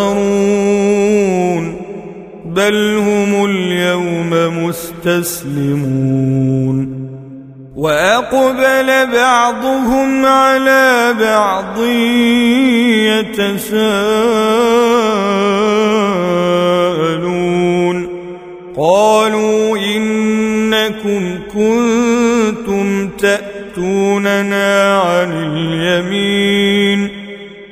تناصرون بل هم اليوم مستسلمون وأقبل بعضهم على بعض يتساءلون قالوا إنكم كنتم تأتوننا عن اليمين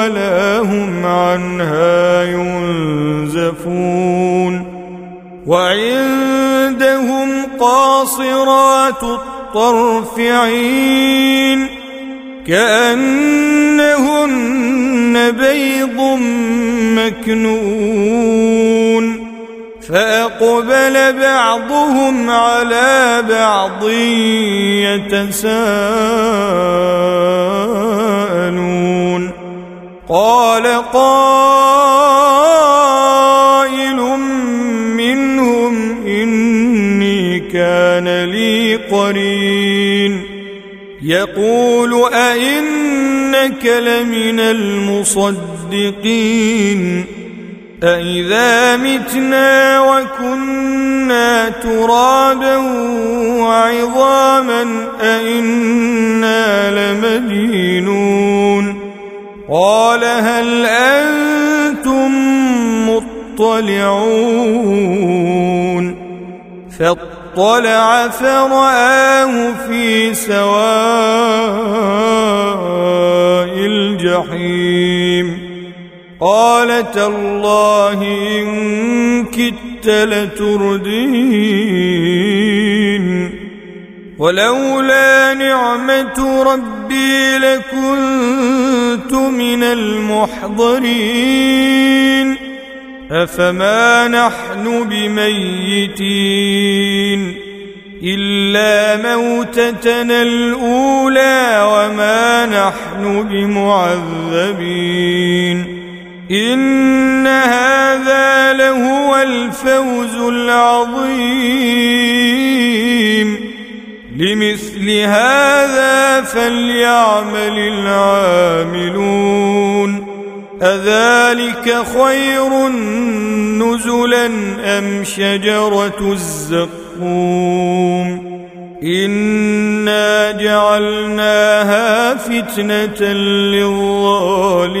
ولا هم عنها ينزفون. وعندهم قاصرات الطرف عين كأنهن بيض مكنون. فأقبل بعضهم على بعض يتساءلون. قال قائل منهم إني كان لي قرين. يقول أئنك لمن المصدقين. أإذا متنا وكنا ترابا وعظاما أئنا لمدينون. قال هل أنتم مطلعون فاطلع فرآه في سواء الجحيم قال تالله إن كدت لتردين ولولا نعمة ربي لكنت من المحضرين. أفما نحن بميتين. إلا موتتنا الأولى وما نحن بمعذبين. إن هذا لهو الفوز العظيم. لمثل هذا فليعمل العاملون. أذلك خير نزلا أم شجرة الزقوم؟ إنا جعلناها فتنة للظالمين.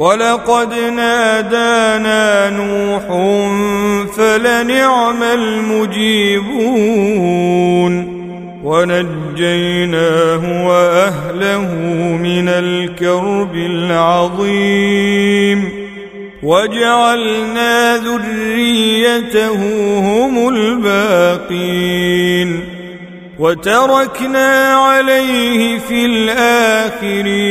ولقد نادانا نوح فلنعم المجيبون ونجيناه وأهله من الكرب العظيم وجعلنا ذريته هم الباقين وتركنا عليه في الآخرين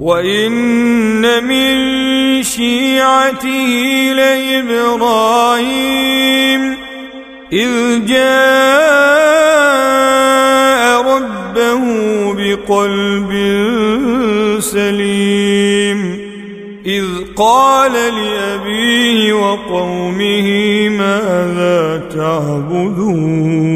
وان من شيعته لابراهيم اذ جاء ربه بقلب سليم اذ قال لابيه وقومه ماذا تعبدون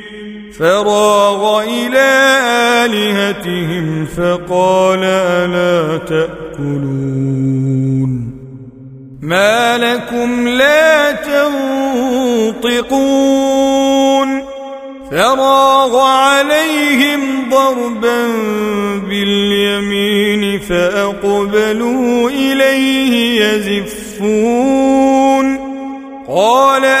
فراغ إلى آلهتهم فقال ألا تأكلون ما لكم لا تنطقون فراغ عليهم ضربا باليمين فأقبلوا إليه يزفون قال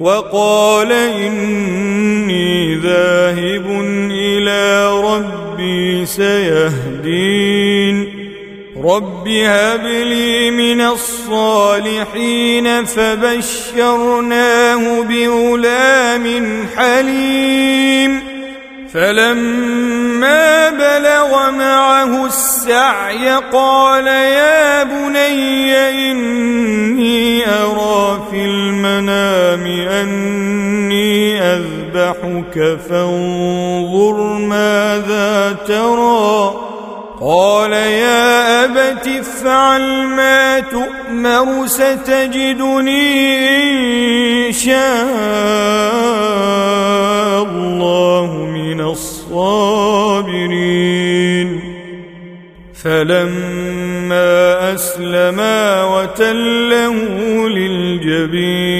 وقال إني ذاهب إلى ربي سيهدين. رب هب لي من الصالحين فبشرناه بغلام حليم. فلما بلغ معه السعي قال يا بني إني أرى في المنام أني أذبحك فانظر ماذا ترى قال يا أبت افعل ما تؤمر ستجدني إن شاء الله من الصابرين. فلما أسلما وتله للجبين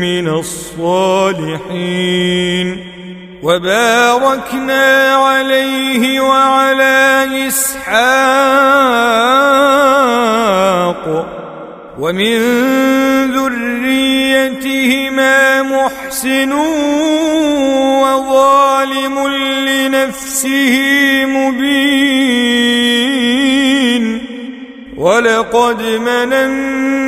من الصالحين. وباركنا عليه وعلى إسحاق. ومن ذريتهما محسن وظالم لنفسه مبين. ولقد مننا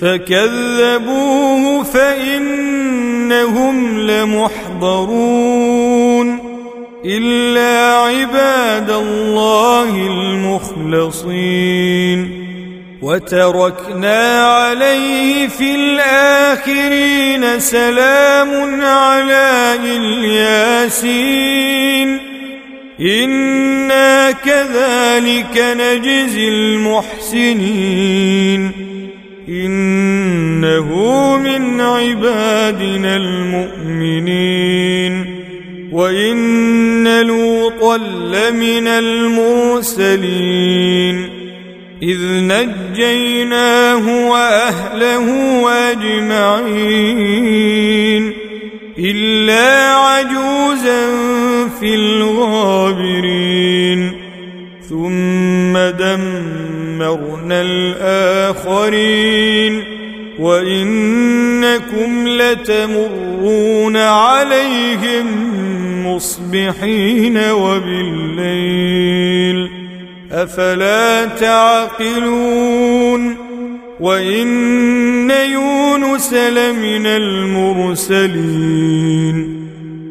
فكذبوه فإنهم لمحضرون إلا عباد الله المخلصين وتركنا عليه في الآخرين سلام على الياسين إنا كذلك نجزي المحسنين إنه من عبادنا المؤمنين. وإن لوطا لمن المرسلين. إذ نجيناه وأهله أجمعين. إلا عجوزا في الغابرين. ثم دمرنا الآخرين وإنكم لتمرون عليهم مصبحين وبالليل أفلا تعقلون وإن يونس لمن المرسلين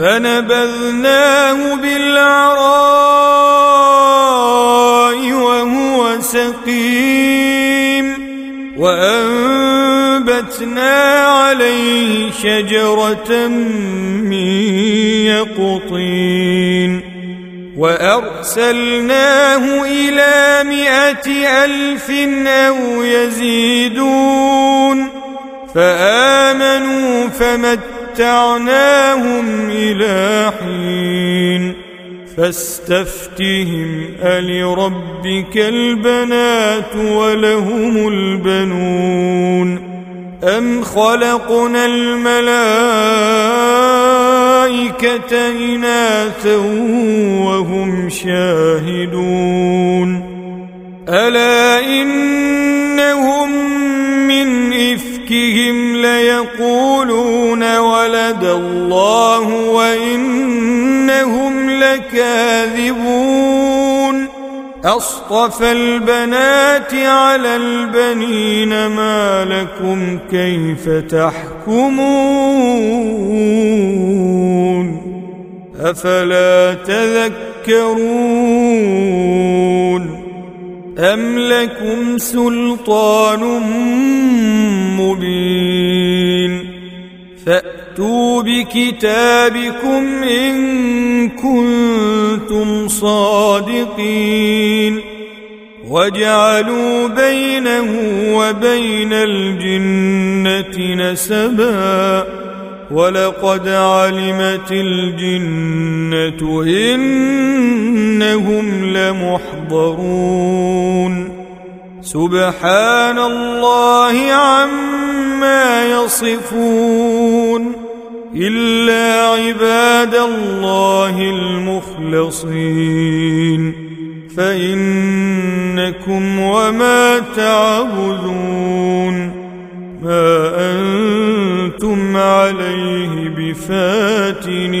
فنبذناه بالعراء وهو سقيم وأنبتنا عليه شجرة من يقطين وأرسلناه إلى مائة ألف أو يزيدون فآمنوا فمت متعناهم إلى حين فاستفتهم ألربك البنات ولهم البنون أم خلقنا الملائكة إناثا وهم شاهدون ألا من إفكهم ليقولون ولد الله وإنهم لكاذبون. أصطفى البنات على البنين ما لكم كيف تحكمون؟ أفلا تذكرون؟ أم لكم سلطان مبين فأتوا بكتابكم إن كنتم صادقين وجعلوا بينه وبين الجنة نسبا ولقد علمت الجنة إنهم لمحضرون سبحان الله عما يصفون. إلا عباد الله المخلصين. فإنكم وما تعبدون. ما أنتم عليه بفاتنين.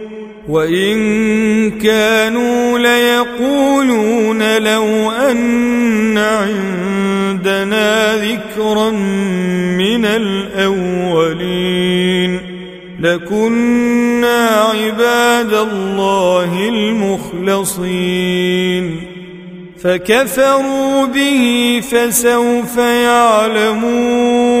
وإن كانوا ليقولون لو أن عندنا ذكرا من الأولين لكنا عباد الله المخلصين فكفروا به فسوف يعلمون